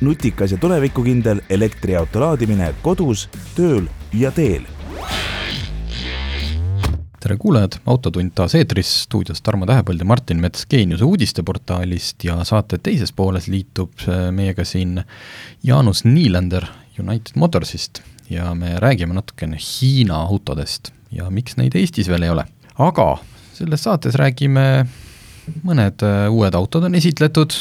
nutikas ja tulevikukindel elektriauto laadimine kodus, tööl ja teel. Tere kuulajad, Autotund taas eetris, stuudios Tarmo Tähepõld ja Martin Mets Geeniuse uudisteportaalist ja saate teises pooles liitub äh, meiega siin Jaanus Niilander United Motorsist ja me räägime natukene Hiina autodest ja miks neid Eestis veel ei ole. aga selles saates räägime, mõned äh, uued autod on esitletud,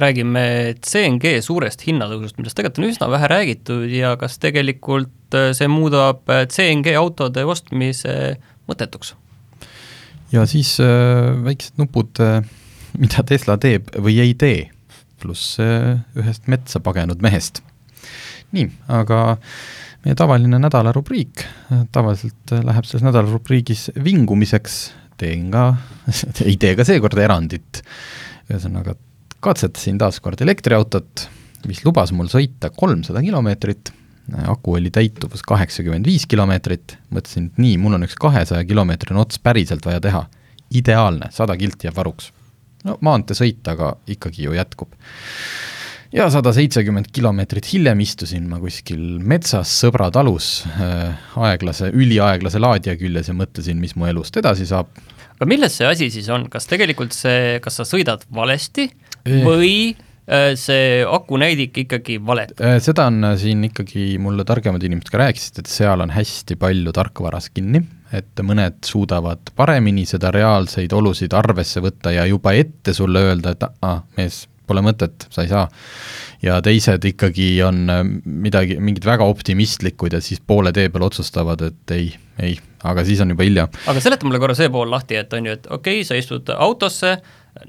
räägime CNG suurest hinnatõusust, millest tegelikult on üsna vähe räägitud ja kas tegelikult äh, see muudab CNG autode ostmise mõttetuks. ja siis äh, väiksed nupud äh,, mida Tesla teeb või ei tee, pluss äh, ühest metsa pagenud mehest. nii, aga meie tavaline nädalarubriik, tavaliselt äh, läheb selles nädalarubriigis vingumiseks, teen ka ei tee ka seekord erandit, ühesõnaga katsetasin taas kord elektriautot, mis lubas mul sõita kolmsada kilomeetrit aku oli täituvus kaheksakümmend viis kilomeetrit, mõtlesin, et nii, mul on üks kahesaja kilomeetrine ots päriselt vaja teha. ideaalne, sada kilti jääb varuks. no maanteesõit aga ikkagi ju jätkub. ja sada seitsekümmend kilomeetrit hiljem istusin ma kuskil metsas sõbratalus äh, aeglase, üliaeglase laadija küljes ja mõtlesin, mis mu elust edasi saab. aga milles see asi siis on, kas tegelikult see, kas sa sõidad valesti või Äh, see akunäidik ikkagi valetab? Äh, seda on äh, siin ikkagi mulle targemad inimesed ka rääkisid, et seal on hästi palju tarkvaras kinni, et mõned suudavad paremini seda reaalseid olusid arvesse võtta ja juba ette sulle öelda, et aa, mees, pole mõtet, sa ei saa. ja teised ikkagi on midagi, mingid väga optimistlikud ja siis poole tee peal otsustavad, et ei, ei, aga siis on juba hilja. aga seleta mulle korra see pool lahti, et on ju, et okei okay,, sa istud autosse,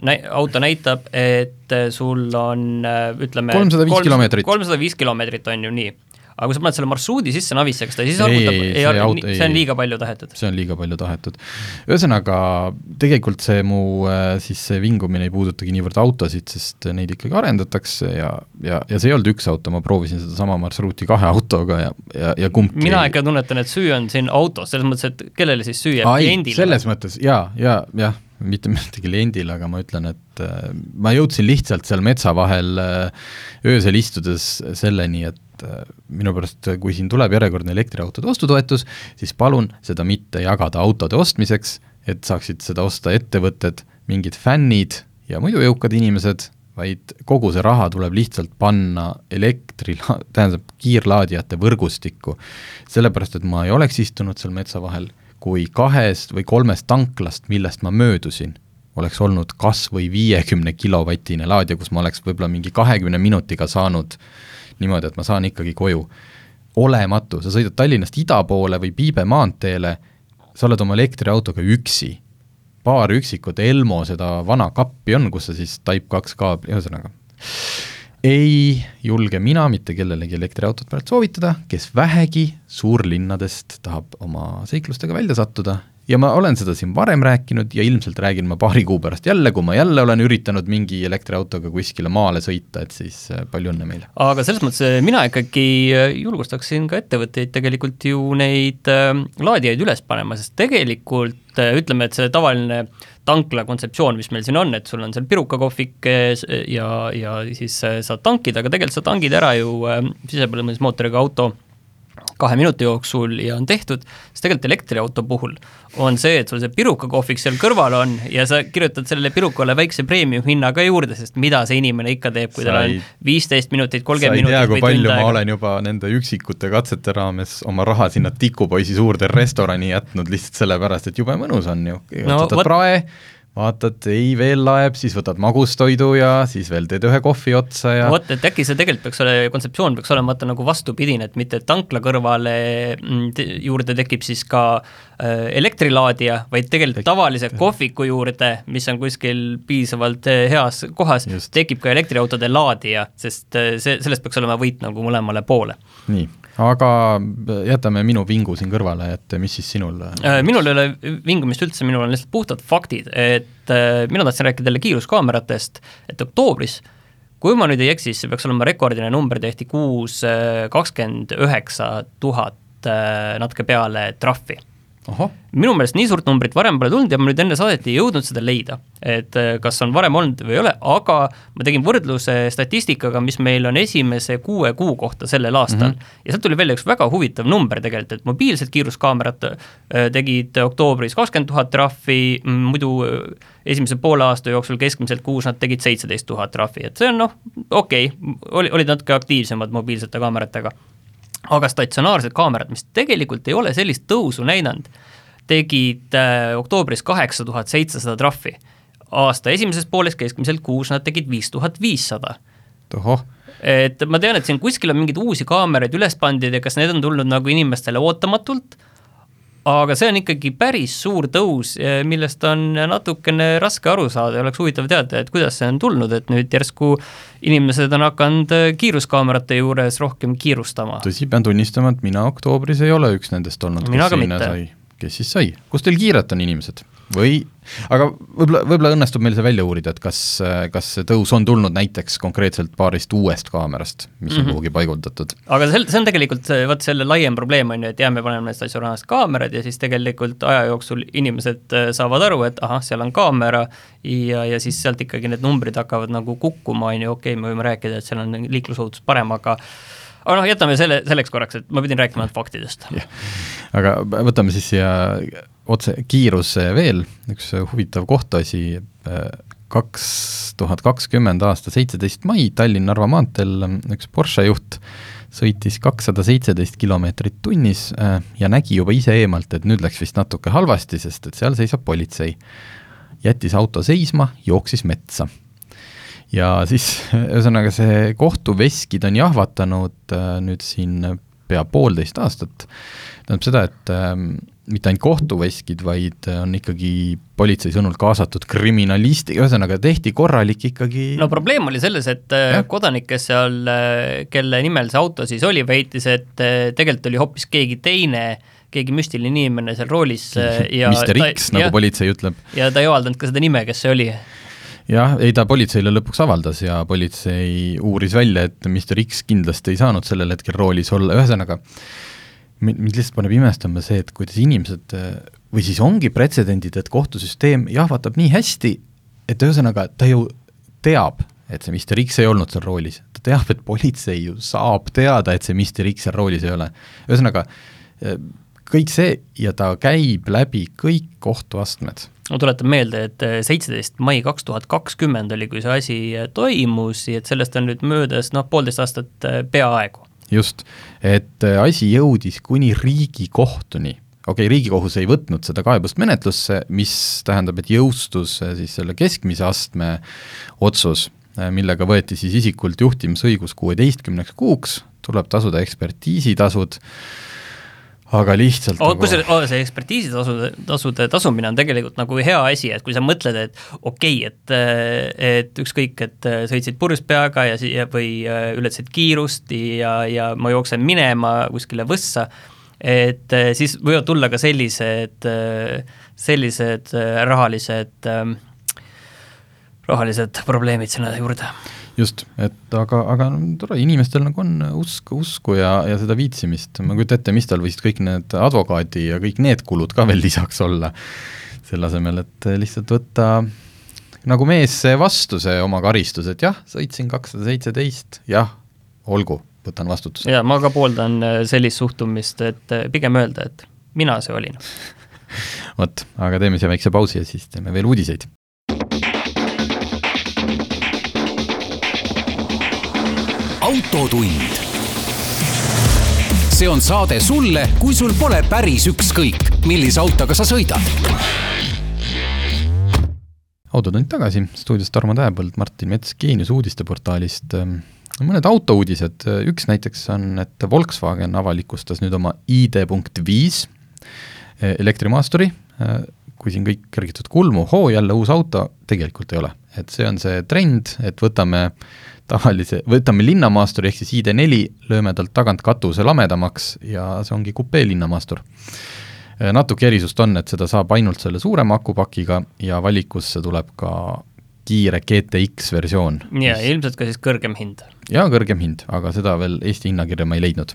näi-, auto näitab, et sul on ütleme kolmsada viis kilomeetrit. kolmsada viis kilomeetrit on ju nii. aga kui sa paned selle marsruudi sisse Navisse, kas ta siis arvutab, ei, ei, ei, auto, see on liiga palju tahetud? see on liiga palju tahetud. ühesõnaga, tegelikult see mu siis see vingumine ei puudutagi niivõrd autosid, sest neid ikkagi arendatakse ja, ja, ja see ei olnud üks auto, ma proovisin sedasama marsruuti kahe autoga ja, ja, ja kumbki mina ikka tunnetan, et süü on siin autos, selles mõttes, et kellele siis süü jääb, kliendile? selles mõttes jaa, jaa, jah mitte, mitte kliendile, aga ma ütlen, et äh, ma jõudsin lihtsalt seal metsa vahel äh, öösel istudes selleni, et äh, minu pärast, kui siin tuleb järjekordne elektriautode ostutoetus, siis palun seda mitte jagada autode ostmiseks, et saaksid seda osta ettevõtted, mingid fännid ja muidu jõukad inimesed, vaid kogu see raha tuleb lihtsalt panna elektri, tähendab kiirlaadijate võrgustikku. sellepärast, et ma ei oleks istunud seal metsa vahel kui kahest või kolmest tanklast, millest ma möödusin, oleks olnud kas või viiekümne kilovatine laadija, kus ma oleks võib-olla mingi kahekümne minutiga saanud niimoodi, et ma saan ikkagi koju. olematu, sa sõidad Tallinnast ida poole või Piibe maanteele, sa oled oma elektriautoga üksi. paar üksikut Elmo seda vana kappi on, kus sa siis Type kaks kaabli, ühesõnaga ei julge mina mitte kellelegi elektriautot praegu soovitada, kes vähegi suurlinnadest tahab oma seiklustega välja sattuda ja ma olen seda siin varem rääkinud ja ilmselt räägin ma paari kuu pärast jälle, kui ma jälle olen üritanud mingi elektriautoga kuskile maale sõita, et siis äh, palju õnne meile. aga selles mõttes äh, mina ikkagi äh, julgustaksin ka ettevõtteid tegelikult ju neid äh, laadijaid üles panema, sest tegelikult äh, ütleme, et see tavaline tankla kontseptsioon, mis meil siin on, et sul on seal pirukakohvik ja, ja siis saad tankida, aga tegelikult sa tangid ära ju äh, sisepõlemismootoriga auto kahe minuti jooksul ja on tehtud, siis tegelikult elektriauto puhul on see, et sul see pirukakohvik seal kõrval on ja sa kirjutad sellele pirukale väikse premium hinna ka juurde, sest mida see inimene ikka teeb, kui tal on viisteist minutit, kolmkümmend minutit või tund aega. ma olen juba nende üksikute katsete raames oma raha sinna tikupoisi suurde restorani jätnud lihtsalt sellepärast, et jube mõnus on ju, võtad no, prae, vaatad, ei veel laeb, siis võtad magustoidu ja siis veel teed ühe kohvi otsa ja vot, et äkki see tegelikult peaks ole, kontseptsioon peaks olema vaata nagu vastupidine, et mitte tankla kõrvale mm, te, juurde tekib siis ka äh, elektrilaadija, vaid tegelikult tavalise kohviku juurde, mis on kuskil piisavalt äh, heas kohas, tekib ka elektriautode laadija, sest äh, see, sellest peaks olema võit nagu mõlemale poole. nii aga jätame minu vingu siin kõrvale, et mis siis sinul äh, minul ei ole vingumist üldse, minul on lihtsalt puhtad faktid, et äh, mina tahtsin rääkida teile kiiruskaameratest, et oktoobris kui ma nüüd ei eksi, siis see peaks olema rekordiline number, tehti kuus äh, kakskümmend üheksa tuhat natuke peale trahvi minu meelest nii suurt numbrit varem pole tulnud ja ma nüüd enne saadet ei jõudnud seda leida, et äh, kas on varem olnud või ei ole, aga ma tegin võrdluse statistikaga, mis meil on esimese kuue kuu kohta sellel aastal mm. -hmm. ja sealt tuli välja üks väga huvitav number tegelikult, et mobiilsed kiiruskaamerad äh, tegid oktoobris kakskümmend tuhat trahvi, muidu äh, esimese poole aasta jooksul keskmiselt kuus nad tegid seitseteist tuhat trahvi, et see on noh, okei okay,, oli, olid natuke aktiivsemad mobiilsete kaameratega aga statsionaarsed kaamerad, mis tegelikult ei ole sellist tõusu näidanud, tegid äh, oktoobris kaheksa tuhat seitsesada trahvi. aasta esimeses pooles keskmiselt kuus nad tegid viis tuhat viissada. tohoh et ma tean, et siin kuskil on mingeid uusi kaameraid üles pandud ja kas need on tulnud nagu inimestele ootamatult aga see on ikkagi päris suur tõus, millest on natukene raske aru saada ja oleks huvitav teada, et kuidas see on tulnud, et nüüd järsku inimesed on hakanud kiiruskaamerate juures rohkem kiirustama. tõsi, pean tunnistama, et mina oktoobris ei ole üks nendest olnud, kes sinna sai. kes siis sai, kus teil kiiret on, inimesed? Või, aga võib-olla, võib-olla õnnestub meil see välja uurida, et kas, kas see tõus on tulnud näiteks konkreetselt paarist uuest kaamerast, mis on mm -hmm. kuhugi paigutatud. aga see, see on tegelikult see, vot selle laiem probleem on ju, et jah, me paneme need statsionaarsed kaamerad ja siis tegelikult aja jooksul inimesed äh, saavad aru, et ahah, seal on kaamera ja, ja siis sealt ikkagi need numbrid hakkavad nagu kukkuma, on ju, okei okay,, me võime rääkida, et seal on liiklusohutus parem, aga aga noh, jätame selle selleks korraks, et ma pidin rääkima ainult faktidest. aga võtame siis siia otse, kiirus veel, üks huvitav kohtuasi, kaks tuhat kakskümmend aasta seitseteist mai Tallinn-Narva maanteel üks Porsche juht sõitis kakssada seitseteist kilomeetrit tunnis ja nägi juba ise eemalt, et nüüd läks vist natuke halvasti, sest et seal seisab politsei. jättis auto seisma, jooksis metsa. ja siis ühesõnaga see kohtuveskid on jahvatanud nüüd siin pea poolteist aastat, tähendab seda, et mitte ainult kohtuveskid, vaid on ikkagi politsei sõnul kaasatud kriminalisti, ühesõnaga tehti korralik ikkagi no probleem oli selles, et äh, ja. kodanik, kes seal, äh, kelle nimel see auto siis oli, väitis, et äh, tegelikult oli hoopis keegi teine, keegi müstiline inimene seal roolis ja Mister X, nagu ja, politsei ütleb. ja ta ei avaldanud ka seda nime, kes see oli jah, ei ta politseile lõpuks avaldas ja politsei uuris välja, et Mr X kindlasti ei saanud sellel hetkel roolis olla, ühesõnaga mind lihtsalt paneb imestama see, et kuidas inimesed või siis ongi pretsedendid, et kohtusüsteem jahvatab nii hästi, et ühesõnaga ta ju teab, et see Mr X ei olnud seal roolis, ta teab, et politsei ju saab teada, et see Mr X seal roolis ei ole. ühesõnaga, kõik see ja ta käib läbi kõik kohtuastmed. ma tuletan meelde, et seitseteist mai kaks tuhat kakskümmend oli, kui see asi toimus, et sellest on nüüd möödas noh, poolteist aastat peaaegu just, et äh, asi jõudis kuni Riigikohtuni. Okei okay,, Riigikohus ei võtnud seda kaebust menetlusse, mis tähendab, et jõustus äh, siis selle keskmise astme otsus, äh, millega võeti siis isikult juhtimisõigus kuueteistkümneks kuuks, tuleb tasuda ekspertiisitasud aga lihtsalt oh, nagu... kusjuures oh, see ekspertiisitasude, tasude tasumine on tegelikult nagu hea asi, et kui sa mõtled, et okei okay,, et et ükskõik, et sõitsid purjus peaga ja siia või äh, ületasid kiirust ja, ja ma jooksen minema kuskile võssa, et siis võivad tulla ka sellised, sellised rahalised, rahalised probleemid sinna juurde just, et aga, aga tore, inimestel nagu on usk, usku ja, ja seda viitsimist, ma kujutan ette, mis tal võisid kõik need advokaadi ja kõik need kulud ka veel lisaks olla, selle asemel, et lihtsalt võtta nagu mees vastu see oma karistus, et jah, sõitsin kakssada seitseteist, jah, olgu, võtan vastutuse. jaa, ma ka pooldan äh, sellist suhtumist, et äh, pigem öelda, et mina see olin vot, aga teeme siia väikse pausi ja siis teeme veel uudiseid. Autotund. see on saade sulle, kui sul pole päris ükskõik, millise autoga sa sõidad autotund tagasi, stuudios Tarmo Tähepõld, Martin Mets Geenius uudisteportaalist. mõned autouudised, üks näiteks on, et Volkswagen avalikustas nüüd oma ID.5 elektrimaasturi, kui siin kõik kergitud kulmu, hoo jälle uus auto, tegelikult ei ole. et see on see trend, et võtame tavalise, võtame linnamaasturi ehk siis ID4, lööme talt tagant katuse lamedamaks ja see ongi kupee linnamaastur natuke erisust on, et seda saab ainult selle suurema akupakiga ja valikusse tuleb ka kiire GTX versioon. ja mis... ilmselt ka siis kõrgem hind. Ja kõrgem hind, aga seda veel Eesti hinnakirja ma ei leidnud.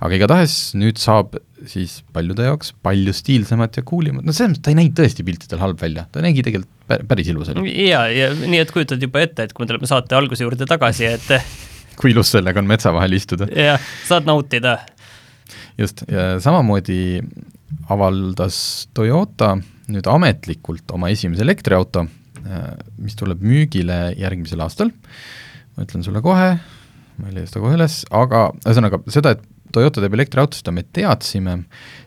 aga igatahes nüüd saab siis paljude jaoks palju stiilsemat ja cool imat, no selles mõttes ta ei näinud tõesti piltidel halb välja, ta nägi tegelikult päris ilus oli. ja, ja nii, et kujutad juba ette, et kui me tuleme saate alguse juurde tagasi, et kui ilus sellega on metsa vahel istuda. jah, saad nautida. just, ja samamoodi avaldas Toyota nüüd ametlikult oma esimese elektriauto, äh, mis tuleb müügile järgmisel aastal, ma ütlen sulle kohe, ma ei leia seda kohe üles, aga ühesõnaga seda, et Toyota teeb elektriauto, seda me teadsime,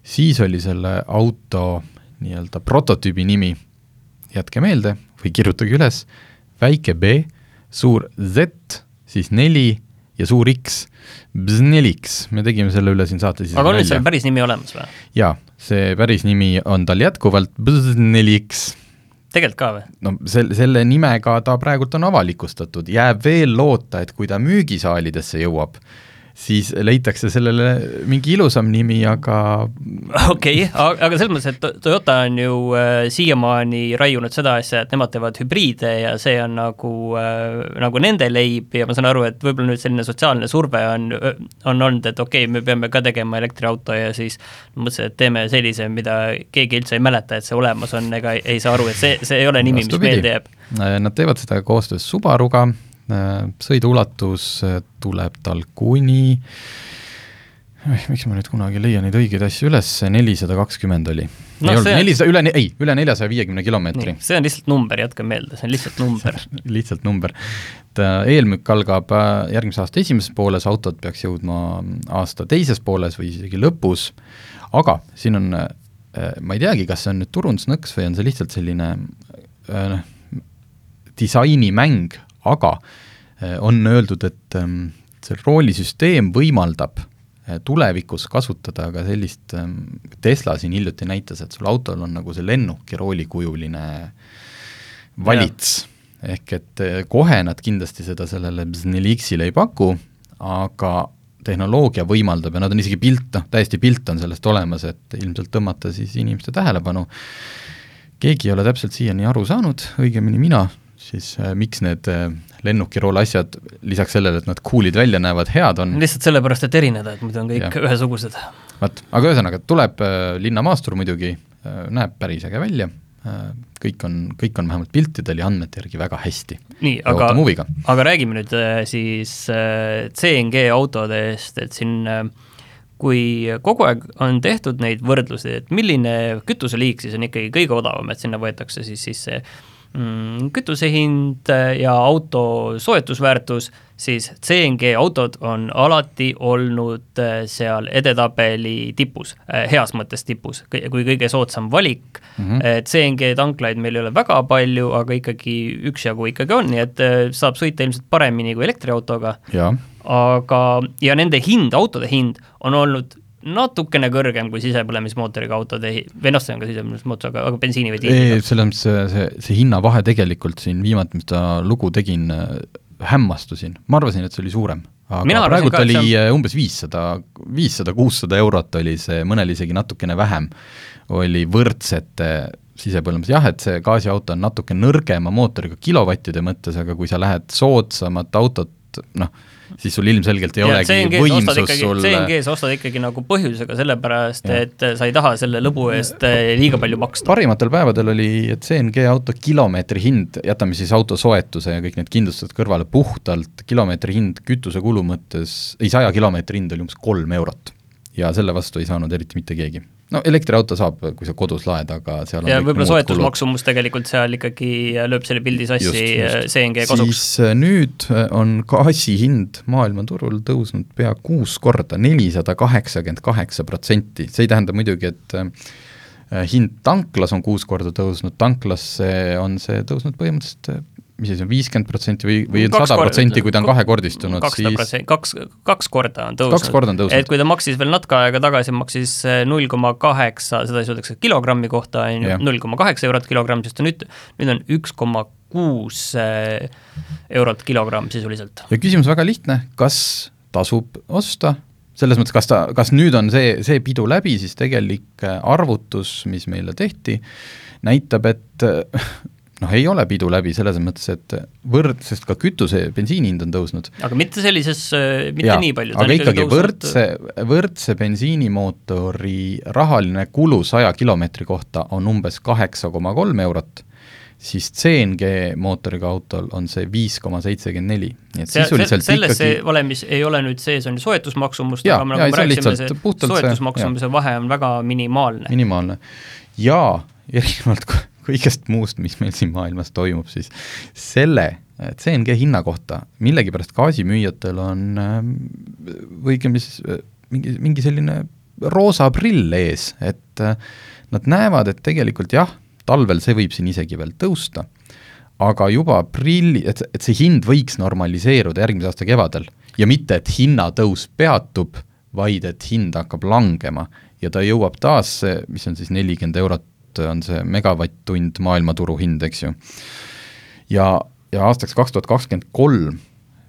siis oli selle auto nii-öelda prototüübi nimi, jätke meelde või kirjutage üles, väike B, suur Z, siis neli ja suur X, Bzneliks, me tegime selle üle siin saates aga on nüüd selle päris nimi olemas või? jaa, see päris nimi on tal jätkuvalt Bzneliks. Tegelikult ka või? no sel-, selle nimega ta praegult on avalikustatud, jääb veel loota, et kui ta müügisaalidesse jõuab, siis leitakse sellele mingi ilusam nimi, aga okei okay,, aga selles mõttes, et Toyota on ju äh, siiamaani raiunud seda asja, et nemad teevad hübriide ja see on nagu äh,, nagu nende leib ja ma saan aru, et võib-olla nüüd selline sotsiaalne surve on, on olnud, et okei okay,, me peame ka tegema elektriauto ja siis mõtlesin, et teeme sellise, mida keegi üldse ei mäleta, et see olemas on, ega ei, saa aru, et see, see ei ole nimi, mis meelde jääb. Nad teevad seda koostöös Subaruga sõiduulatus äh, tuleb tal kuni miks ma nüüd kunagi ei leia neid õigeid asju üles, nelisada kakskümmend oli no,. ei olnud, nelisada, üle, ei, üle neljasaja viiekümne kilomeetri. see on lihtsalt number, jätke meelde, see on lihtsalt number lihtsalt number. et äh, eelmüük algab järgmise aasta esimeses pooles, autod peaks jõudma aasta teises pooles või isegi lõpus, aga siin on, ma ei teagi, kas see on nüüd turundusnõks või on see lihtsalt selline noh, disainimäng, aga äh, on öeldud, et ähm, see roolisüsteem võimaldab äh, tulevikus kasutada ka sellist, ähm, Tesla siin hiljuti näitas, et sul autol on nagu see lennuki roolikujuline valits, ehk et äh, kohe nad kindlasti seda sellele Bznelixile ei paku, aga tehnoloogia võimaldab ja nad on isegi pilt, noh, täiesti pilt on sellest olemas, et ilmselt tõmmata siis inimeste tähelepanu. keegi ei ole täpselt siiani aru saanud, õigemini mina, siis äh, miks need äh, lennukirool asjad, lisaks sellele, et nad cool'id välja näevad, head on. lihtsalt sellepärast, et erineda, et muidu on kõik ja. ühesugused. vot, aga ühesõnaga, tuleb äh, linnamaastur muidugi äh,, näeb päris äge välja äh,, kõik on, kõik on vähemalt piltidel ja andmete järgi väga hästi. nii, aga, aga räägime nüüd äh, siis äh, CNG autodest, et siin äh, kui kogu aeg on tehtud neid võrdlusi, et milline kütuseliik siis on ikkagi kõige odavam, et sinna võetakse siis sisse mm, kütuse hind äh, ja auto soetusväärtus, siis CNG autod on alati olnud äh, seal edetabeli tipus, äh, heas mõttes tipus, kui kõige soodsam valik mm. -hmm. CNG tanklaid meil ei ole väga palju, aga ikkagi üksjagu ikkagi on, nii et saab sõita ilmselt paremini kui elektriautoga. aga, ja nende hind, autode hind on olnud natukene kõrgem kui sisepõlemismootoriga autode, või noh, see on ka sisepõlemismootor, aga, aga bensiini või diisliga. ei, selles mõttes see, see, see hinnavahe tegelikult siin viimati, mis ta lugu tegin, hämmastusin, ma arvasin, et see oli suurem. aga praegult oli on... Äh, umbes viissada, viissada, kuussada eurot oli see, mõnel isegi natukene vähem, oli võrdsete sisepõlemis, jah, et see gaasiauto on natuke nõrgema mootoriga kilovattide mõttes, aga kui sa lähed soodsamat autot, noh, siis sul ilmselgelt ei ja olegi võimsus sul CNG-s ostad ikkagi nagu põhjusega, sellepärast ja. et sa ei taha selle lõbu eest eh, liiga palju maksta. parimatel päevadel oli CNG auto kilomeetri hind, jätame siis auto soetuse ja kõik need kindlustused kõrvale, puhtalt kilomeetri hind kütusekulu mõttes, ei saja kilomeetri hind oli umbes kolm eurot. ja selle vastu ei saanud eriti mitte keegi no elektriauto saab, kui sa kodus laed, aga seal ja võib-olla soetusmaksumus tegelikult seal ikkagi lööb selle pildi sassi CNG kasuks. siis äh, nüüd äh, on gaasi hind maailmaturul tõusnud pea kuus korda, nelisada kaheksakümmend kaheksa protsenti, see ei tähenda muidugi, et äh, Äh, hind tanklas on kuus korda tõusnud, tanklasse on see tõusnud põhimõtteliselt mis see siis on, viiskümmend protsenti või, või sada protsenti, kui ta on kahekordistunud, siis kaks, kaks korda on tõusnud. kaks korda on tõusnud. et kui ta maksis veel natuke aega tagasi, maksis äh, null koma kaheksa, seda siis öeldakse kilogrammi kohta, on ju, null koma kaheksa eurot kilogramm, siis ta nüüd, nüüd on üks koma kuus eurot kilogramm sisuliselt. ja küsimus väga lihtne, kas tasub osta selles mõttes, kas ta, kas nüüd on see, see pidu läbi, siis tegelik äh, arvutus, mis meile tehti, näitab, et noh, ei ole pidu läbi selles mõttes, et võrd-, sest ka kütuse, bensiini hind on tõusnud. aga mitte sellises, äh, mitte ja, nii palju. aga ikkagi tõusnud... võrdse, võrdse bensiinimootori rahaline kulu saja kilomeetri kohta on umbes kaheksa koma kolm eurot siis CNG mootoriga autol on see viis koma seitsekümmend neli, nii et see, sisuliselt se selles ikkagi see valemis ei ole nüüd sees, on ju soetusmaksumust, aga nagu me rääkisime, see soetusmaksumuse vahe on väga minimaalne. minimaalne. ja erinevalt kõigest muust, mis meil siin maailmas toimub, siis selle CNG hinna kohta millegipärast gaasimüüjatel on või õigemini siis mingi, mingi selline roosa prill ees, et nad näevad, et tegelikult jah, talvel see võib siin isegi veel tõusta, aga juba aprilli, et, et see hind võiks normaliseeruda järgmise aasta kevadel. Ja mitte, et hinnatõus peatub, vaid et hind hakkab langema ja ta jõuab taas, mis on siis nelikümmend eurot, on see megavatt-tund maailmaturu hind, eks ju. ja, ja aastaks kaks tuhat kakskümmend kolm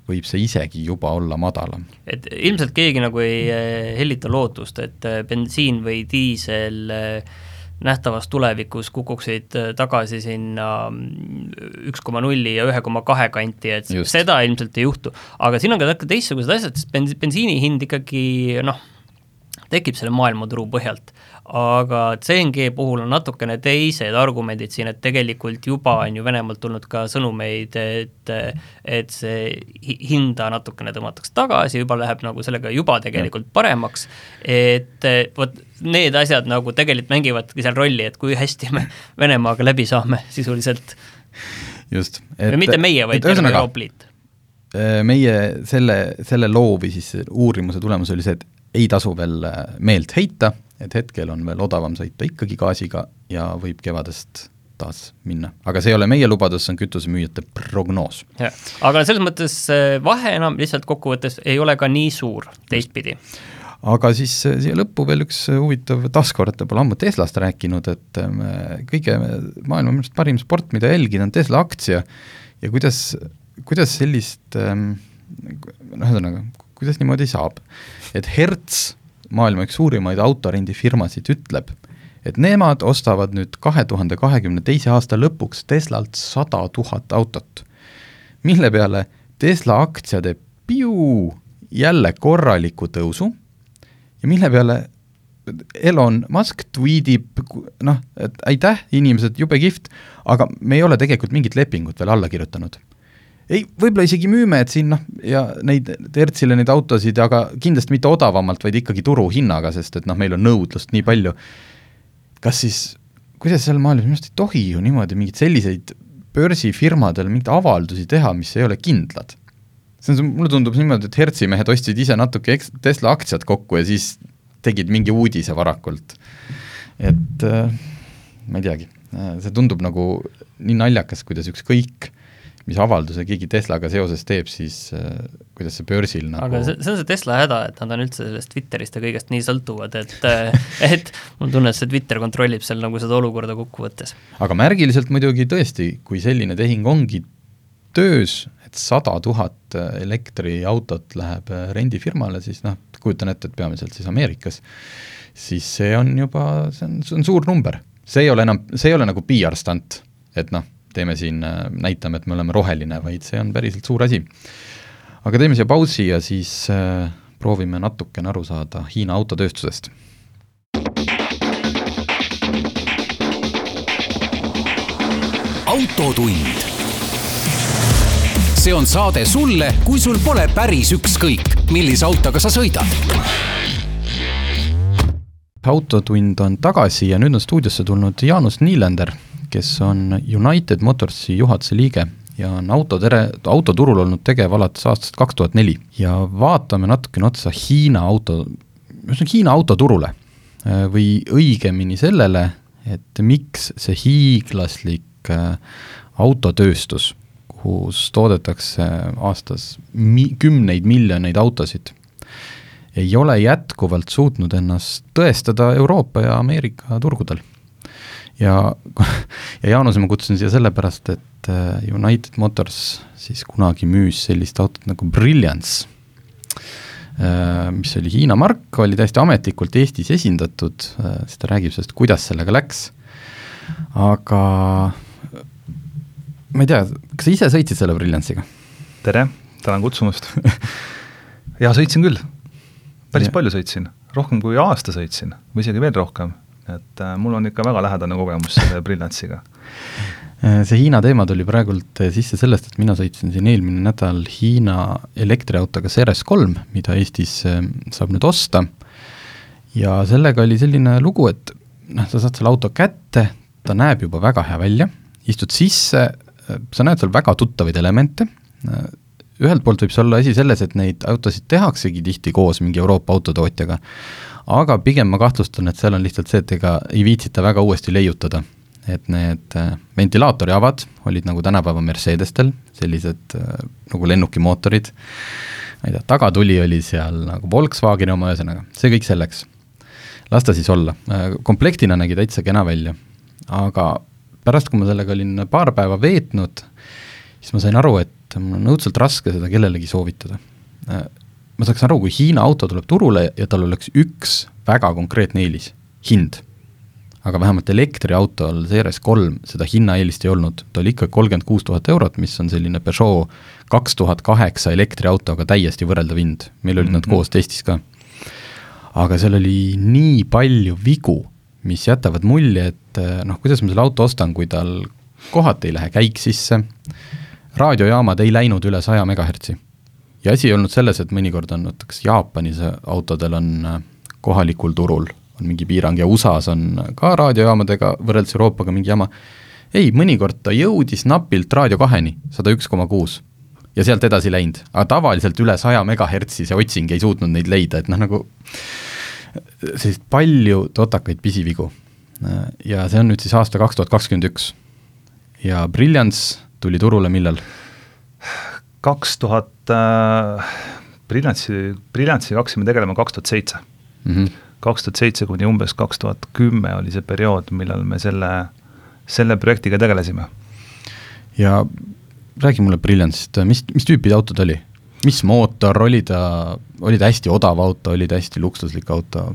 võib see isegi juba olla madalam. et ilmselt keegi nagu ei eh, hellita lootust, et eh, bensiin või diisel äh, nähtavas tulevikus kukuksid tagasi sinna mm, üks koma nulli ja ühe koma kahe kanti, et Just. seda ilmselt ei juhtu. aga siin on ka natuke teistsugused asjad, sest bens-, bensiini hind ikkagi noh, tekib selle maailmaturu põhjalt aga CNG puhul on natukene teised argumendid siin, et tegelikult juba on ju Venemaalt tulnud ka sõnumeid, et et see hinda natukene tõmmatakse tagasi, juba läheb nagu sellega juba tegelikult paremaks, et vot need asjad nagu tegelikult mängivadki seal rolli, et kui hästi me Venemaaga läbi saame sisuliselt. just. mitte meie, vaid Euroopa Liit meie selle, selle loo või siis uurimuse tulemus oli see, et ei tasu veel äh, meelt heita, et hetkel on veel odavam sõita ikkagi gaasiga ja võib kevadest taas minna. aga see ei ole meie lubadus, see on kütusemüüjate prognoos. aga selles mõttes vahe enam lihtsalt kokkuvõttes ei ole ka nii suur teistpidi aga siis eh, siia lõppu veel üks huvitav, taaskord pole ammu Teslast rääkinud, et eh, kõige maailma minu arust parim sport, mida jälgida, on Tesla aktsia ja kuidas, kuidas sellist noh, ühesõnaga, kuidas niimoodi saab, et Hertz maailma üks suurimaid autorendifirmasid, ütleb, et nemad ostavad nüüd kahe tuhande kahekümne teise aasta lõpuks Teslalt sada tuhat autot, mille peale Tesla aktsia teeb piu jälle korraliku tõusu ja mille peale Elon Musk tweetib, noh, et aitäh, inimesed, jube kihvt, aga me ei ole tegelikult mingit lepingut veel alla kirjutanud ei, võib-olla isegi müüme, et siin noh, ja neid, Hertzile neid autosid, aga kindlasti mitte odavamalt, vaid ikkagi turuhinnaga, sest et noh, meil on nõudlust nii palju. kas siis, kuidas seal maailmas, minu arust ei tohi ju niimoodi mingeid selliseid börsifirmadel mingeid avaldusi teha, mis ei ole kindlad. see on, mulle tundub niimoodi, et Hertzi mehed ostsid ise natuke eks-, Tesla aktsiad kokku ja siis tegid mingi uudise varakult. et äh, ma ei teagi, see tundub nagu nii naljakas, kuidas ükskõik mis avalduse keegi Teslaga seoses teeb, siis äh, kuidas see börsil nagu aga see, see on see Tesla häda, et nad on üldse sellest Twitterist ja kõigest nii sõltuvad, et äh, et mul on tunne, et see Twitter kontrollib seal nagu seda olukorda kokkuvõttes. aga märgiliselt muidugi tõesti, kui selline tehing ongi töös, et sada tuhat elektriautot läheb äh, rendifirmale, siis noh, kujutan ette, et peamiselt siis Ameerikas, siis see on juba, see on, see on suur number. see ei ole enam, see ei ole nagu PR-stant, et noh, teeme siin, äh, näitame, et me oleme roheline, vaid see on päriselt suur asi. aga teeme siia pausi ja siis äh, proovime natukene aru saada Hiina autotööstusest. autotund. see on saade sulle, kui sul pole päris ükskõik, millise autoga sa sõidad autotund on tagasi ja nüüd on stuudiosse tulnud Jaanus Niilender kes on United Motorsi juhatuse liige ja on autotere, autoturul olnud tegev alates aastast kaks tuhat neli ja vaatame natukene otsa Hiina auto, ühesõnaga Hiina autoturule või õigemini sellele, et miks see hiiglaslik äh, autotööstus, kus toodetakse aastas mi-, kümneid miljoneid autosid, ei ole jätkuvalt suutnud ennast tõestada Euroopa ja Ameerika turgudel. Ja, ja Jaanuse ma kutsusin siia sellepärast, et äh, United Motors siis kunagi müüs sellist autot nagu Brilliance Äh, mis oli Hiina mark, oli täiesti ametlikult Eestis esindatud, äh, siis ta räägib sellest, kuidas sellega läks, aga ma ei tea, kas sa ise sõitsid selle Brilliance'iga? tere, tänan kutsumast jaa, sõitsin küll. päris ja. palju sõitsin, rohkem kui aasta sõitsin või isegi veel rohkem, et äh, mul on ikka väga lähedane kogemus selle Brilliance'iga Äh, see Hiina teema tuli praegult äh, sisse sellest, et mina sõitsin siin eelmine nädal Hiina elektriautoga Ceres3, mida Eestis saab nüüd osta, ja sellega oli selline lugu, et noh, sa saad selle auto kätte, ta näeb juba väga hea välja, istud sisse, sa näed seal väga tuttavaid elemente, ühelt poolt võib see olla asi selles, et neid autosid tehaksegi tihti koos mingi Euroopa autotootjaga, aga pigem ma kahtlustan, et seal on lihtsalt see, et ega ei viitsita väga uuesti leiutada. Et need äh, ventilaatoriavad olid nagu tänapäeva Mercedestel, sellised äh, nagu lennukimootorid, ma ei tea, tagatuli oli seal nagu Volkswageni oma, ühesõnaga, see kõik selleks. las ta siis olla, äh, komplektina nägi täitsa kena välja, aga pärast, kui ma sellega olin paar päeva veetnud, siis ma sain aru, et mul on õudselt raske seda kellelegi soovitada. ma saaks aru, kui Hiina auto tuleb turule ja tal oleks üks väga konkreetne eelis, hind aga vähemalt elektriautol CRS3 seda hinnaeelist ei olnud, ta oli ikka kolmkümmend kuus tuhat eurot, mis on selline Peugeot kaks tuhat kaheksa elektriautoga täiesti võrreldav hind, meil olid mm -hmm. nad mhm. koos testis ka. aga seal oli nii palju vigu, mis jätavad mulje, et noh, kuidas ma selle auto ostan, kui tal kohati ei lähe käik sisse, raadiojaamad ei läinud üle saja megahertsi. ja asi ei olnud selles, et mõnikord on näiteks Jaapanis autodel on eh, kohalikul turul on mingi piirang ja USA-s on ka raadiojaamadega võrreldes Euroopaga mingi jama, ei, mõnikord ta jõudis napilt Raadio kaheni, sada üks koma kuus. ja sealt edasi läinud, aga tavaliselt üle saja megahertsi see otsing ei suutnud neid leida, et noh, nagu selliseid palju totakaid pisivigu. ja see on nüüd siis aasta kaks tuhat kakskümmend üks. ja Brilliance tuli turule millal? kaks tuhat, äh, Brilliance'i, Brilliance'iga hakkasime tegelema kaks tuhat seitse mhm kaks tuhat seitse kuni umbes kaks tuhat kümme oli see periood, millal me selle, selle projektiga tegelesime. ja räägi mulle Brilliance'ist, mis, mis tüüpi auto ta oli? mis mootor, oli ta, oli ta hästi odav auto, oli ta hästi luksuslik auto?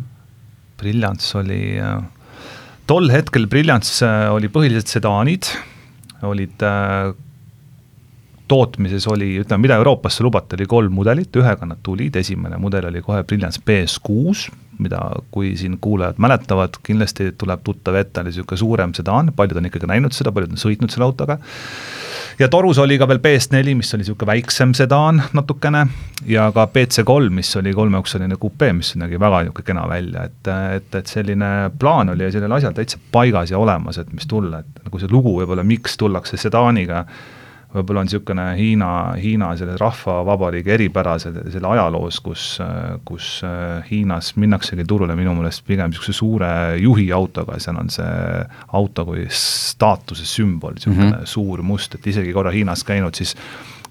Brilliance oli, tol hetkel Brilliance äh, oli põhiliselt sedaanid, olid äh, tootmises oli, ütleme, mida Euroopasse lubati, oli kolm mudelit, ühega nad tulid, esimene mudel oli kohe Brilliance BS6, mida, kui siin kuulajad mäletavad, kindlasti tuleb tuttav ette, oli niisugune suurem sedaan, paljud on ikkagi näinud seda, paljud on sõitnud selle autoga, ja torus oli ka veel BS4, mis oli niisugune väiksem sedaan natukene, ja ka BC3, mis oli kolmeoksaline kupe, mis nägi väga niisugune kena välja, et, et, et selline plaan oli ja sellel asjal täitsa paigas ja olemas, et mis tulla, et nagu see lugu võib-olla, miks tullakse sedaaniga, võib-olla on niisugune Hiina, Hiina selle rahvavabariigi eripära selle, selle ajaloos, kus, kus äh, Hiinas minnaksegi turule minu meelest pigem niisuguse suure juhi autoga, seal on see auto kui staatuse sümbol, niisugune mm -hmm. suur must, et isegi korra Hiinas käinud, siis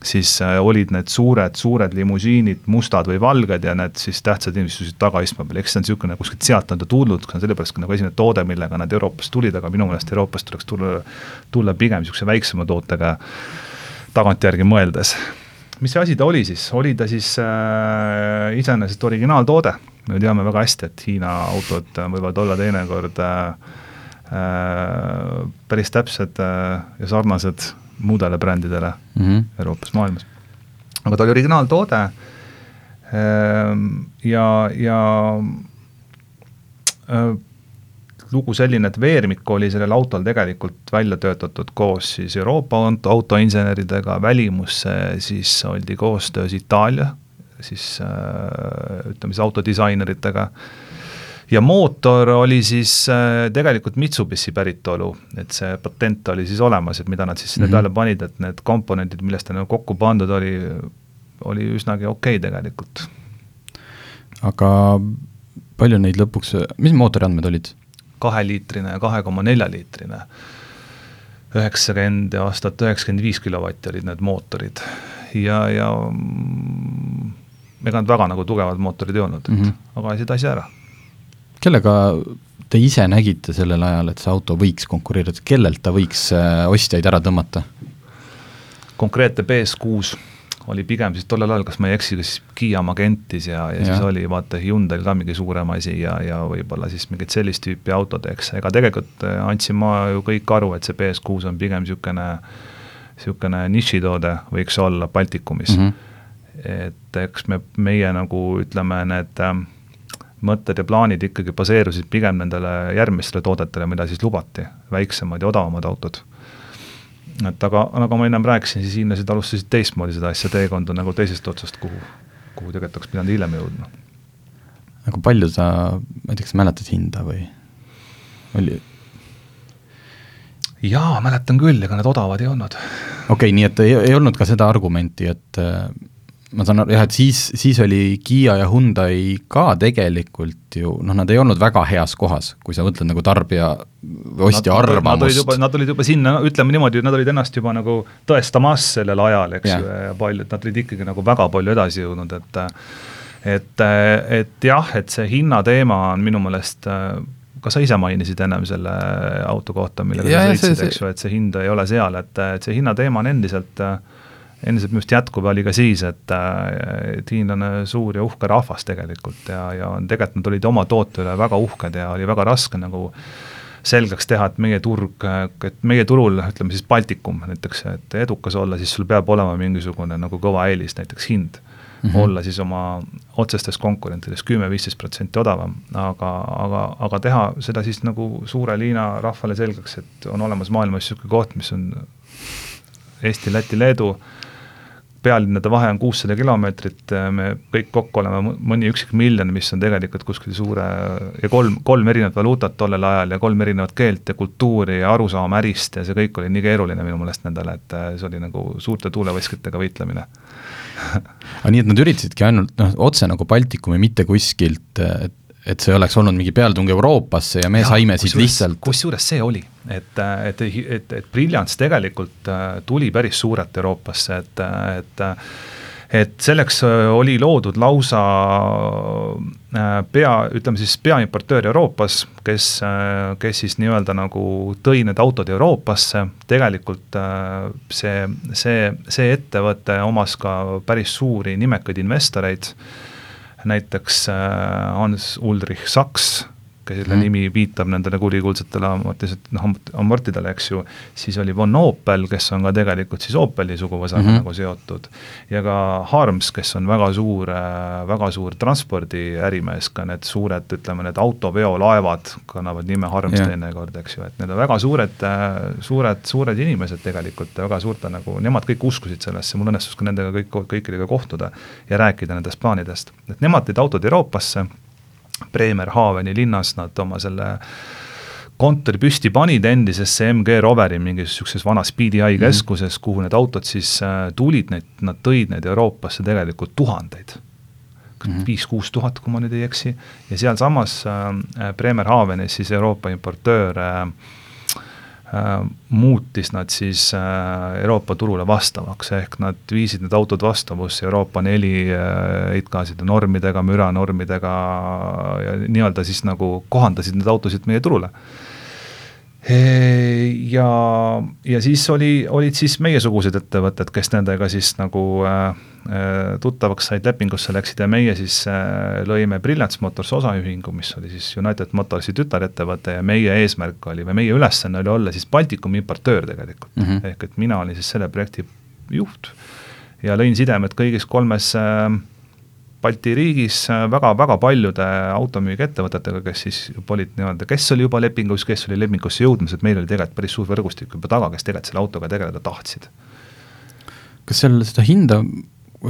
siis äh, olid need suured, suured limusiinid, mustad või valged ja need siis tähtsad inimesed istusid tagaistme peal, eks see on niisugune, kuskilt sealt on ta tulnud, see on sellepärast nagu esimene toode, millega nad Euroopast tulid, aga minu meelest Euroopast tuleks tulla, tulla pigem niisuguse väiksema tootega tagantjärgi mõeldes. mis see asi ta oli siis, oli ta siis äh, iseenesest originaaltoode, me teame väga hästi, et Hiina autod võivad olla teinekord äh, äh, päris täpsed äh, ja sarnased muudele brändidele mm -hmm. Euroopas, maailmas. aga ta oli originaaltoode äh, ja, ja äh, lugu selline, et veermik oli sellel autol tegelikult välja töötatud koos siis Euroopa autoinseneridega, välimusse siis oldi koostöös Itaalia, siis äh, ütleme siis autodisaineritega, ja mootor oli siis äh, tegelikult Mitsubishi päritolu, et see patent oli siis olemas, et mida nad siis sinna mm -hmm. peale panid, et need komponendid, millest ta nagu kokku pandud oli, oli üsnagi okei okay tegelikult. aga palju neid lõpuks, mis mootori andmed olid? Kaheliitrine ja kahe koma nelja liitrine. üheksakümmend aastat üheksakümmend viis kilovatti olid need mootorid ja, ja mm, ega nad väga nagu tugevad mootorid ei olnud, et mm -hmm. aga ajasid asja ära. kellega te ise nägite sellel ajal, et see auto võiks konkureerida, kellelt ta võiks äh, ostjaid ära tõmmata? konkreetne BS6 oli pigem siis tollel ajal, kas ma ei eksi, kas Kiia Magentis ja, ja, ja siis oli vaata Hyundai'l ka mingi suurem asi ja, ja võib-olla siis mingit sellist tüüpi autod, eks, ega tegelikult äh, andsin ma ju kõik aru, et see BS6 on pigem niisugune niisugune nišitoode võiks olla Baltikumis mm. -hmm. et eks me, meie nagu ütleme, need äh, mõtted ja plaanid ikkagi baseerusid pigem nendele järgmistele toodetele, mida siis lubati, väiksemad ja odavamad autod et aga nagu ma ennem rääkisin, siis hiinlased alustasid teistmoodi seda asja, teekonda nagu teisest otsast, kuhu, kuhu tegelikult oleks pidanud hiljem jõudma. aga palju sa näiteks mäletad hinda või oli? jaa, mäletan küll, ega need odavad ei olnud. okei okay,, nii et ei, ei olnud ka seda argumenti, et ma saan aru jah, et siis, siis oli Kiia ja Hyundai ka tegelikult ju noh, nad ei olnud väga heas kohas, kui sa mõtled nagu tarbija või ostja nad, arvamust. Nad olid juba, nad olid juba sinna, ütleme niimoodi, nad olid ennast juba nagu tõestamas sellel ajal, eks ju, ja paljud, nad olid ikkagi nagu väga palju edasi jõudnud, et et, et jah, et see hinnateema on minu meelest ka sa ise mainisid ennem selle auto kohta, millega sa sõitsid, eks ju, et see hind ei ole seal, et, et see hinnateema on endiselt äh, endiselt minu arust jätkub ja oli ka siis, et, et hiinlane suur ja uhke rahvas tegelikult ja, ja tegelikult nad olid oma toote üle väga uhked ja oli väga raske nagu selgeks teha, et meie turg, et meie turul, ütleme siis Baltikum näiteks, et edukas olla, siis sul peab olema mingisugune nagu kõva eelis, näiteks hind mm. -hmm. olla siis oma otsestest konkurentidest kümme-viisteist protsenti odavam, aga, aga, aga teha seda siis nagu suure Liina rahvale selgeks, et on olemas maailmas niisugune koht, mis on Eesti, Läti, Leedu, pealinnade vahe on kuussada kilomeetrit, me kõik kokku oleme mõni üksik miljon, mis on tegelikult kuskil suure ja kolm, kolm erinevat valuutat tollel ajal ja kolm erinevat keelt ja kultuuri ja arusaama ärist ja see kõik oli nii keeruline minu meelest nendele, et äh, see oli nagu suurte tuulevõsketega võitlemine. Aga nii, et nad üritasidki ainult noh, otse nagu Baltikumi, mitte kuskilt, et et see oleks olnud mingi pealetung Euroopasse ja me ja, saime siit lihtsalt kusjuures see oli, et, et, et, et Brilliance tegelikult äh, tuli päris suurelt Euroopasse, et, et et selleks äh, oli loodud lausa äh, pea, ütleme siis peaimportöör Euroopas, kes, kes siis nii-öelda nagu tõi need autod Euroopasse, tegelikult see, see, see ettevõte omas ka päris suuri nimekaid investoreid näiteks äh, Hans Ulrich Saks, kelle mm. nimi viitab nendele kurikuulsatele amortisid-, noh, amortidele, eks ju, siis oli von Opel, kes on ka tegelikult siis Opeli suguvõsaga mm -hmm. nagu seotud, ja ka Harms, kes on väga suur, väga suur transpordiärimees, ka need suured, ütleme, need autoveolaevad kannavad nime Harms yeah. teinekord, eks ju, et need on väga suured, suured, suured inimesed tegelikult, väga suurte nagu, nemad kõik uskusid sellesse, mul õnnestus ka nendega kõik, kõikidega kohtuda ja rääkida nendest plaanidest. et nemad tõid autod Euroopasse Bremerhaveni linnas nad oma selle kontori püsti panid endisesse MG Roveri mingis niisuguses vanas PDI mm -hmm. keskuses, kuhu need autod siis äh, tulid, need, nad tõid neid Euroopasse tegelikult tuhandeid. viis-kuus mm -hmm. tuhat, kui ma nüüd ei eksi, ja sealsamas äh, Bremerhavenis siis Euroopa importöör äh, Äh, muutis nad siis äh, Euroopa turule vastavaks, ehk nad viisid need autod vastavusse Euroopa neli äh, heitgaaside normidega, müranormidega ja nii-öelda siis nagu kohandasid need autosid meie turule. Ja, ja siis oli, olid siis meiesugused ettevõtted, kes nendega siis nagu äh, äh, tuttavaks said, lepingusse läksid ja meie siis äh, lõime Brilliance Motors osaühingu, mis oli siis United Motorsi tütarettevõte ja meie eesmärk oli või meie ülesanne oli olla siis Baltikumi importöör tegelikult mm, -hmm. ehk et mina olin siis selle projekti juht ja lõin sidemed kõigis kolmes äh, Balti riigis väga-väga paljude automüügiettevõtetega, kes siis juba olid nii-öelda, kes oli juba lepingus, kes oli lepingusse jõudmas, et meil oli tegelikult päris suur võrgustik juba taga, kes tegelikult selle autoga tegeleda tahtsid. kas seal seda hinda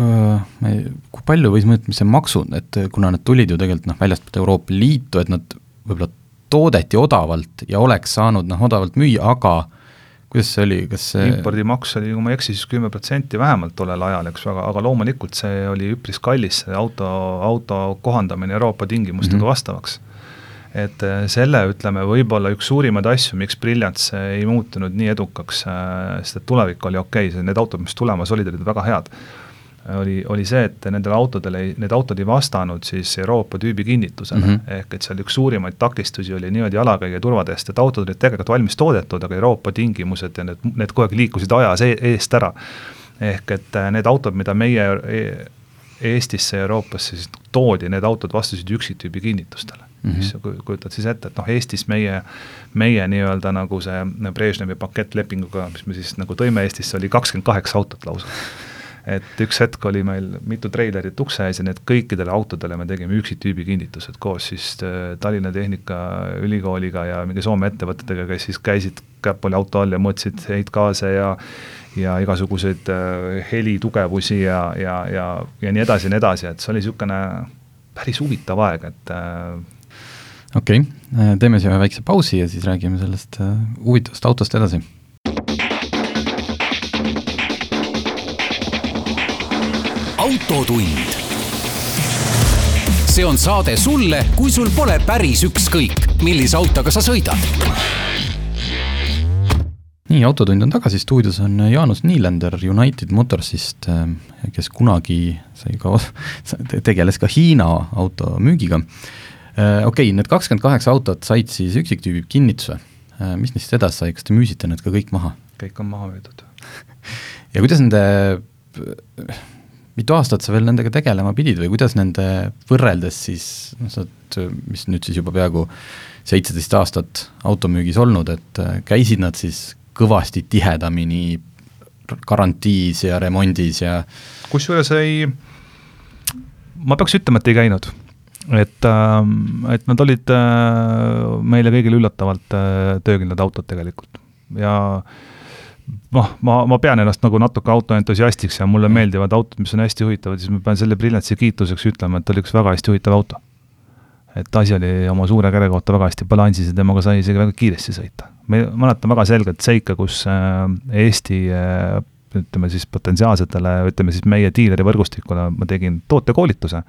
äh, kui palju võis mõõta, mis see maksud, et kuna need tulid ju tegelikult noh, väljastpoolt Euroopa Liitu, et nad võib-olla toodeti odavalt ja oleks saanud noh, odavalt müüa, aga kuidas see oli, kas see impordimaks oli, kui ma ei eksi, siis kümme protsenti vähemalt tollel ajal, eks, aga, aga loomulikult see oli üpris kallis, see auto, auto kohandamine Euroopa tingimustega mm -hmm. vastavaks. et äh, selle, ütleme, võib-olla üks suurimaid asju, miks Brilliance ei muutunud nii edukaks, äh, sest et tulevik oli okei okay,, need autod, mis tulemas olid, olid väga head, oli, oli see, et nendele autodele ei, need autod ei vastanud siis Euroopa tüübi kinnitusele mm, -hmm. ehk et seal üks suurimaid takistusi oli niimoodi jalakäija turvatest, et autod olid tegelikult valmis toodetud, aga Euroopa tingimused ja need, need kogu aeg liikusid ajas e eest ära. ehk et äh, need autod, mida meie e Eestisse ja Euroopasse siis toodi, need autod vastasid üksiktüübi kinnitustele mm, -hmm. mis kujutad siis ette, et noh, Eestis meie, meie nii-öelda nagu see Brežnevi pakettlepinguga, mis me siis nagu tõime Eestisse, oli kakskümmend kaheksa autot lausa. Et üks hetk oli meil mitu treilerit ukse ees ja need kõikidele autodele me tegime üksiktüübi kinnitused koos siis äh, Tallinna Tehnikaülikooliga ja mingi Soome ettevõtetega, kes siis käisid käpp oli auto all ja mõõtsid heitgaase ja ja igasuguseid äh, helitugevusi ja, ja, ja, ja nii edasi ja nii edasi, et see oli niisugune päris huvitav aeg, et äh, okei okay., teeme siia ühe väikse pausi ja siis räägime sellest huvitavast autost edasi. Autotund. see on saade sulle, kui sul pole päris ükskõik, millise autoga sa sõidad. nii, Autotund on tagasi, stuudios on Jaanus Niilender United Motorsist, äh, kes kunagi sai ka, tegeles ka Hiina automüügiga Äh, okei okay,, need kakskümmend kaheksa autot said siis üksiktüübi kinnituse, äh, mis neist edasi sai, kas te müüsite need ka kõik maha? kõik on maha müüdud ja kuidas nende, mitu aastat sa veel nendega tegelema pidid või kuidas nende võrreldes siis, noh, sa oled, mis nüüd siis juba peaaegu seitseteist aastat automüügis olnud, et äh, käisid nad siis kõvasti tihedamini garantiis ja remondis ja kusjuures ei, ma peaks ütlema, et ei käinud. Et, ähm, et nad olid äh, meile kõigile üllatavalt äh, töökindlad autod tegelikult. Ja noh, ma, ma pean ennast nagu natuke autoentusiastiks ja mulle meeldivad autod, mis on hästi huvitavad, siis ma pean selle Brilliantsi kiituseks ütlema, et oli üks väga hästi huvitav auto. et asi oli oma suure kere kohta väga hästi balansis ja temaga sai isegi väga kiiresti sõita. me mäletan väga selgelt seika, kus äh, Eesti ütleme siis potentsiaalsetele, ütleme siis meie diileri võrgustikule ma tegin tootekoolituse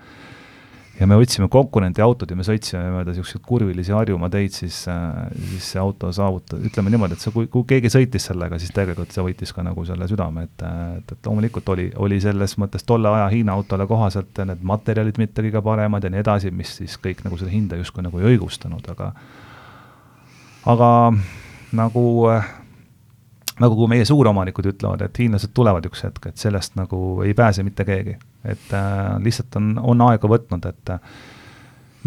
ja me võtsime konkurendi autod ja me sõitsime mööda niisuguseid kurvilisi Harjumaa teid, siis, äh, siis see auto saavutas, ütleme niimoodi, et see, kui, kui keegi sõitis sellega, siis tegelikult see võitis ka nagu selle südame, et, et, et loomulikult oli, oli selles mõttes tolle aja Hiina autole kohaselt need materjalid mitte kõige paremad ja nii edasi, mis siis kõik nagu seda hinda justkui nagu ei õigustanud, aga aga nagu äh, nagu kui meie suuromanikud ütlevad, et hiinlased tulevad üks hetk, et sellest nagu ei pääse mitte keegi. Et äh, lihtsalt on, on aega võtnud, et äh,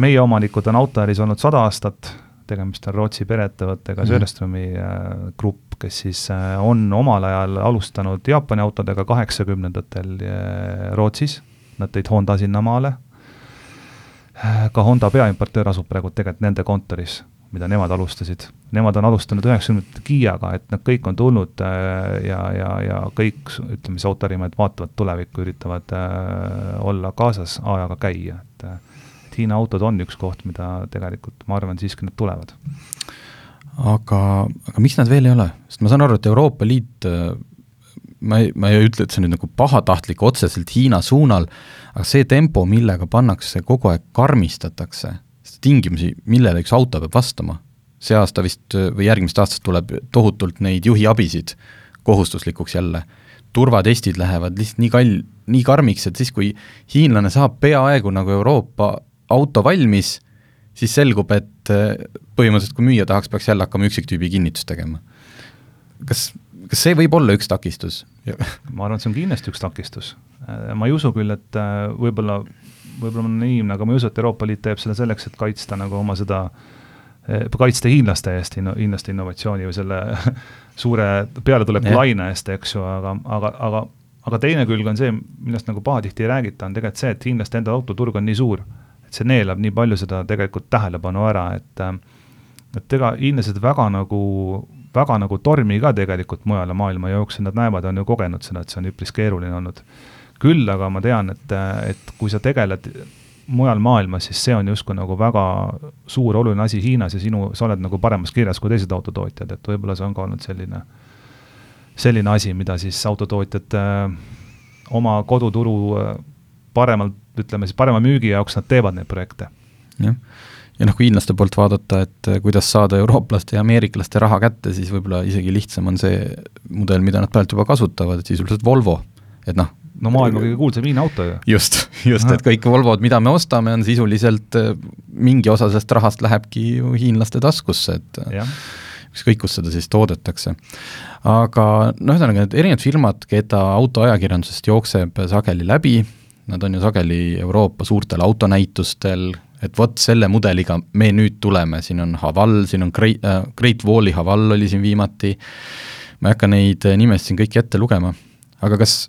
meie omanikud on autoäris olnud sada aastat, tegemist on Rootsi pereettevõttega mm. Söderströmi äh, grupp, kes siis äh, on omal ajal alustanud Jaapani autodega kaheksakümnendatel äh, Rootsis, nad tõid Honda sinna maale äh,, ka Honda peaimportöör asub praegu tegelikult nende kontoris mida nemad alustasid. Nemad on alustanud üheksakümnendate Kiiaga, et nad kõik on tulnud äh, ja, ja, ja kõik, ütleme siis autoärimehed vaatavad tulevikku, üritavad äh, olla kaasas, ajaga käia, et äh, et Hiina autod on üks koht, mida tegelikult ma arvan, siiski nad tulevad. aga, aga miks nad veel ei ole, sest ma saan aru, et Euroopa Liit ma ei, ma ei ütle, et see on nüüd nagu pahatahtlik otseselt Hiina suunal, aga see tempo, millega pannakse kogu aeg karmistatakse tingimusi, millele üks auto peab vastama. see aasta vist või järgmisest aastast tuleb tohutult neid juhiabisid kohustuslikuks jälle, turvatestid lähevad lihtsalt nii kall-, nii karmiks, et siis, kui hiinlane saab peaaegu nagu Euroopa auto valmis, siis selgub, et eh, põhimõtteliselt kui müüja tahaks, peaks jälle hakkama üksiktüübi kinnitust tegema. kas, kas see võib olla üks takistus? ma arvan, et see on kindlasti üks takistus. ma ei usu küll, et eh, võib-olla võib-olla ma olen naiivne, aga ma ei usu, et Euroopa Liit teeb seda selleks, et kaitsta nagu oma seda, eh, kaitsta hiinlaste eest, hiinlaste innovatsiooni või selle suure pealetuleku laine eest, eks ju, aga, aga, aga aga teine külg on see, millest nagu pahatihti ei räägita, on tegelikult see, et hiinlaste enda autoturg on nii suur, et see neelab nii palju seda tegelikult tähelepanu ära, et et ega hiinlased väga nagu, väga nagu tormi ka tegelikult mujale maailma jooksul, nad näevad, on ju kogenud seda, et see on üpris keeruline olnud küll aga ma tean, et, et kui sa tegeled mujal maailmas, siis see on justkui nagu väga suur oluline asi Hiinas ja sinu, sa oled nagu paremas kirjas kui teised autotootjad, et võib-olla see on ka olnud selline, selline asi, mida siis autotootjad äh, oma koduturu äh, paremalt, ütleme siis parema müügi jaoks nad teevad neid projekte. jah, ja noh, kui hiinlaste poolt vaadata, et kuidas saada eurooplaste ja ameeriklaste raha kätte, siis võib-olla isegi lihtsam on see mudel, mida nad praegu juba kasutavad, sisuliselt Volvo, et noh, no maailma kõige kuulsam Hiina auto ju. just, just, et kõik Volvod, mida me ostame, on sisuliselt mingi osa sellest rahast lähebki ju hiinlaste taskusse, et ja ükskõik, kus seda siis toodetakse. aga noh, ühesõnaga need erinevad firmad, keda autoajakirjandusest jookseb sageli läbi, nad on ju sageli Euroopa suurtel autonäitustel, et vot selle mudeliga me nüüd tuleme, siin on Haval, siin on Great äh,, Great Walli Haval oli siin viimati, ma ei hakka neid nimesid siin kõiki ette lugema, aga kas,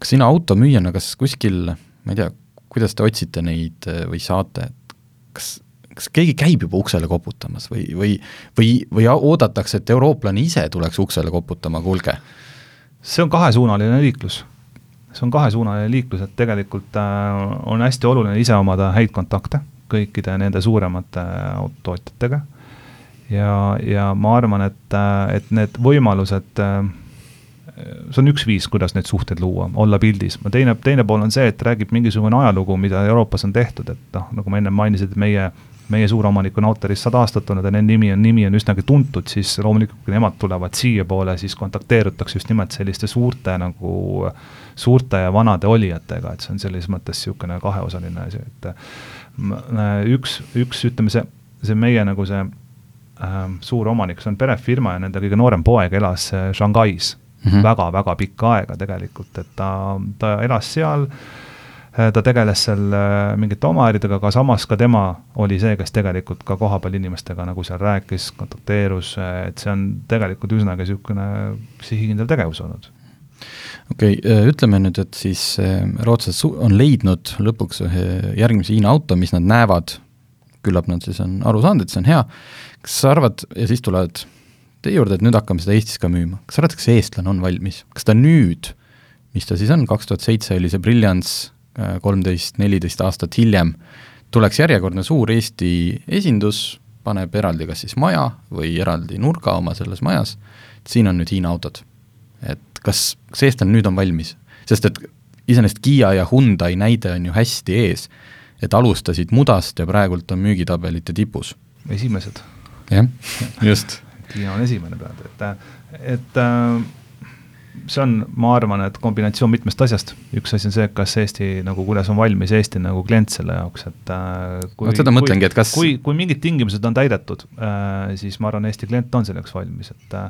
kas sina automüüjana, kas kuskil, ma ei tea, kuidas te otsite neid või saate, et kas kas keegi käib juba uksele koputamas või, või, või, või oodatakse, et eurooplane ise tuleks uksele koputama, kuulge? see on kahesuunaline liiklus. see on kahesuunaline liiklus, et tegelikult äh, on hästi oluline ise omada häid kontakte kõikide nende suuremate autotootjatega. ja, ja ma arvan, et, äh, et need võimalused äh, see on üks viis, kuidas neid suhteid luua, olla pildis. teine, teine pool on see, et räägib mingisugune ajalugu, mida Euroopas on tehtud, et noh, nagu ma ennem mainisin, et meie meie suuromanik on Autoris sada aastat olnud ja nende nimi on, nimi on üsnagi tuntud, siis loomulikult, kui nemad tulevad siiapoole, siis kontakteerutakse just nimelt selliste suurte nagu, suurte ja vanade olijatega, et see on selles mõttes niisugune kaheosaline asi, et äh, üks, üks ütleme, see, see meie nagu see äh, suur omanik, see on perefirma ja nende kõige noorem poeg elas äh, Shanghais väga-väga mm -hmm. Väga, väga pikka aega tegelikult, et ta, ta elas seal Äh, ta tegeles seal äh, mingite oma äridega, aga samas ka tema oli see, kes tegelikult ka kohapeal inimestega nagu seal rääkis, kontakteerus, äh, et see on tegelikult üsnagi niisugune sihikindel tegevus olnud okei okay,, ütleme nüüd, et siis rootslased on leidnud lõpuks ühe järgmise Hiina auto, mis nad näevad, küllap nad siis on aru saanud, et see on hea, kas sa arvad, ja siis tulevad teie juurde, et nüüd hakkame seda Eestis ka müüma, kas sa arvad, kas eestlane on valmis, kas ta nüüd, mis ta siis on, kaks tuhat seitse oli see Brilliance kolmteist, neliteist aastat hiljem tuleks järjekordne suur Eesti esindus, paneb eraldi kas siis maja või eraldi nurga oma selles majas, siin on nüüd Hiina autod. et kas, kas eestlane nüüd on valmis? sest et iseenesest Kiia ja Hyundai näide on ju hästi ees, et alustasid mudast ja praegult on müügitabelite tipus. esimesed. jah, just Kiia on esimene praegu, et, et äh, see on, ma arvan, et kombinatsioon mitmest asjast, üks asi on see, kas Eesti nagu, kuidas on valmis Eesti nagu klient selle jaoks, et äh, kui, no seda mõtlengi, et kas kui, kui mingid tingimused on täidetud äh,, siis ma arvan, Eesti klient on selleks valmis, et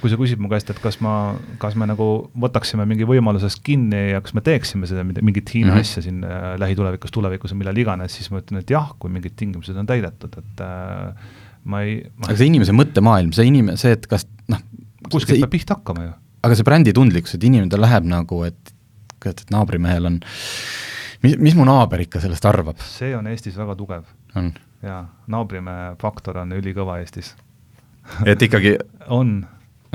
kui sa küsid mu käest, et kas ma, kas me nagu võtaksime mingi võimalusest kinni ja kas me teeksime seda mingit Hiina mm -hmm. asja siin äh, lähitulevikus, tulevikus või millal iganes, siis ma ütlen, et jah, kui mingid tingimused on täidetud, et äh, ma ei ma aga see inimese mõttemaailm, see inimene, see, et kas noh, kuskilt peab pihta hakkama ju aga see brändi tundlikkus, et inimene, ta läheb nagu, et et, et naabrimehel on, mis, mis mu naaber ikka sellest arvab? see on Eestis väga tugev. jaa, naabrimehe faktor on ülikõva Eestis et ikkagi on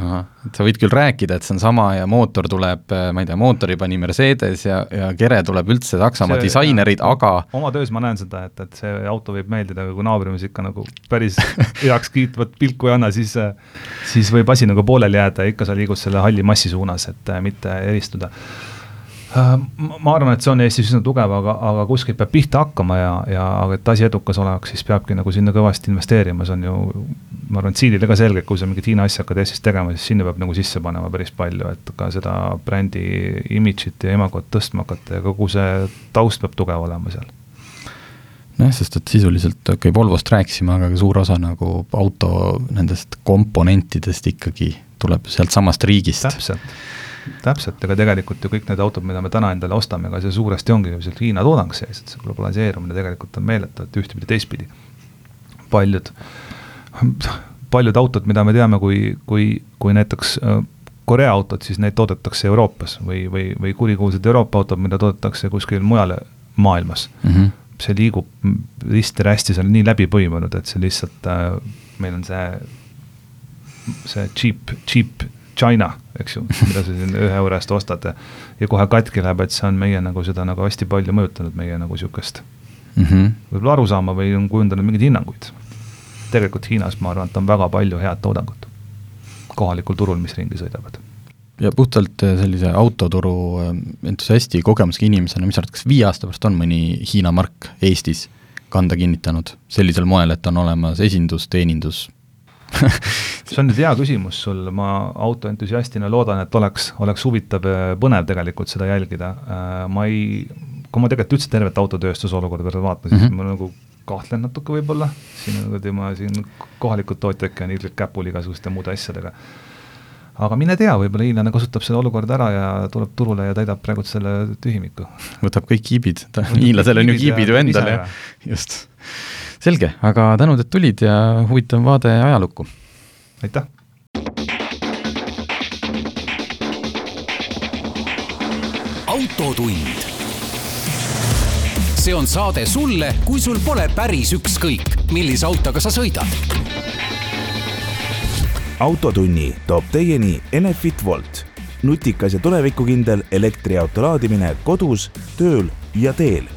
ahah, et sa võid küll rääkida, et see on sama ja mootor tuleb, äh, ma ei tea, mootori pani Mercedes ja, ja kere tuleb üldse Saksamaa disainerid, aga oma töös ma näen seda, et, et see auto võib meeldida, aga kui naabrimees ikka nagu päris heakskiitvat pilku ei anna, siis siis võib asi nagu pooleli jääda ja ikka sa liigud selle halli massi suunas, et äh, mitte eristuda. Äh, ma arvan, et see on Eestis üsna tugev, aga, aga kuskilt peab pihta hakkama ja, ja aga et asi edukas oleks, siis peabki nagu sinna kõvasti investeerima, see on ju, ma arvan, et siilile ka selge, et kui sa mingit Hiina asja hakkad Eestis tegema, siis sinna peab nagu sisse panema päris palju, et ka seda brändi imidžit ja imagot tõstma hakata ja kogu see taust peab tugev olema seal nojah, sest et sisuliselt, okei okay,, Volvost rääkisime, aga suur osa nagu auto nendest komponentidest ikkagi tuleb sealtsamast riigist. täpselt täpselt, ega tegelikult ju kõik need autod, mida me täna endale ostame, ega see suuresti ongi sealt Hiina toodang sees, et see globaliseerumine tegelikult on meeletu, et ühtepidi, teistpidi. paljud, paljud autod, mida me teame, kui, kui, kui näiteks äh, Korea autod, siis neid toodetakse Euroopas või, või, või kurikuulsad Euroopa autod, mida toodetakse kuskil mujal maailmas mm. -hmm. see liigub risti-rästi, see on nii läbi põimunud, et see lihtsalt äh,, meil on see, see cheap, cheap China, eks ju, mida sa siin ühe euro eest ostad ja, ja kohe katki läheb, et see on meie nagu seda nagu hästi palju mõjutanud, meie nagu sihukest mm -hmm. võib-olla arusaama või on kujundanud mingeid hinnanguid. tegelikult Hiinas ma arvan, et on väga palju head toodangut kohalikul turul, mis ringi sõidavad. ja puhtalt äh, sellise autoturu äh, entusiasti kogemusega inimesena, mis sa arvad, kas viie aasta pärast on mõni Hiina mark Eestis, kanda kinnitanud sellisel moel, et on olemas esindus, teenindus see on nüüd hea küsimus sul, ma autoentusiastina loodan, et oleks, oleks huvitav ja põnev tegelikult seda jälgida. ma ei, kui ma tegelikult üldse tervet autotööstuse olukorda vaatan, siis mm -hmm. ma nagu kahtlen natuke võib-olla, siin on kuidagi ma siin kohalikud tootjadki on ilgelt käpul igasuguste muude asjadega. aga mine tea, võib-olla hiinlane kasutab seda olukorda ära ja tuleb turule ja täidab praegu selle tühimiku. võtab kõik kiibid, hiinlasel on ju kiibid ju endal ja just selge, aga tänud, et tulid ja huvitav vaade ajalukku. aitäh! autotund. see on saade sulle, kui sul pole päris ükskõik, millise autoga sa sõidad. autotunni toob teieni Enefit Volt, nutikas ja tulevikukindel elektriauto laadimine kodus, tööl ja teel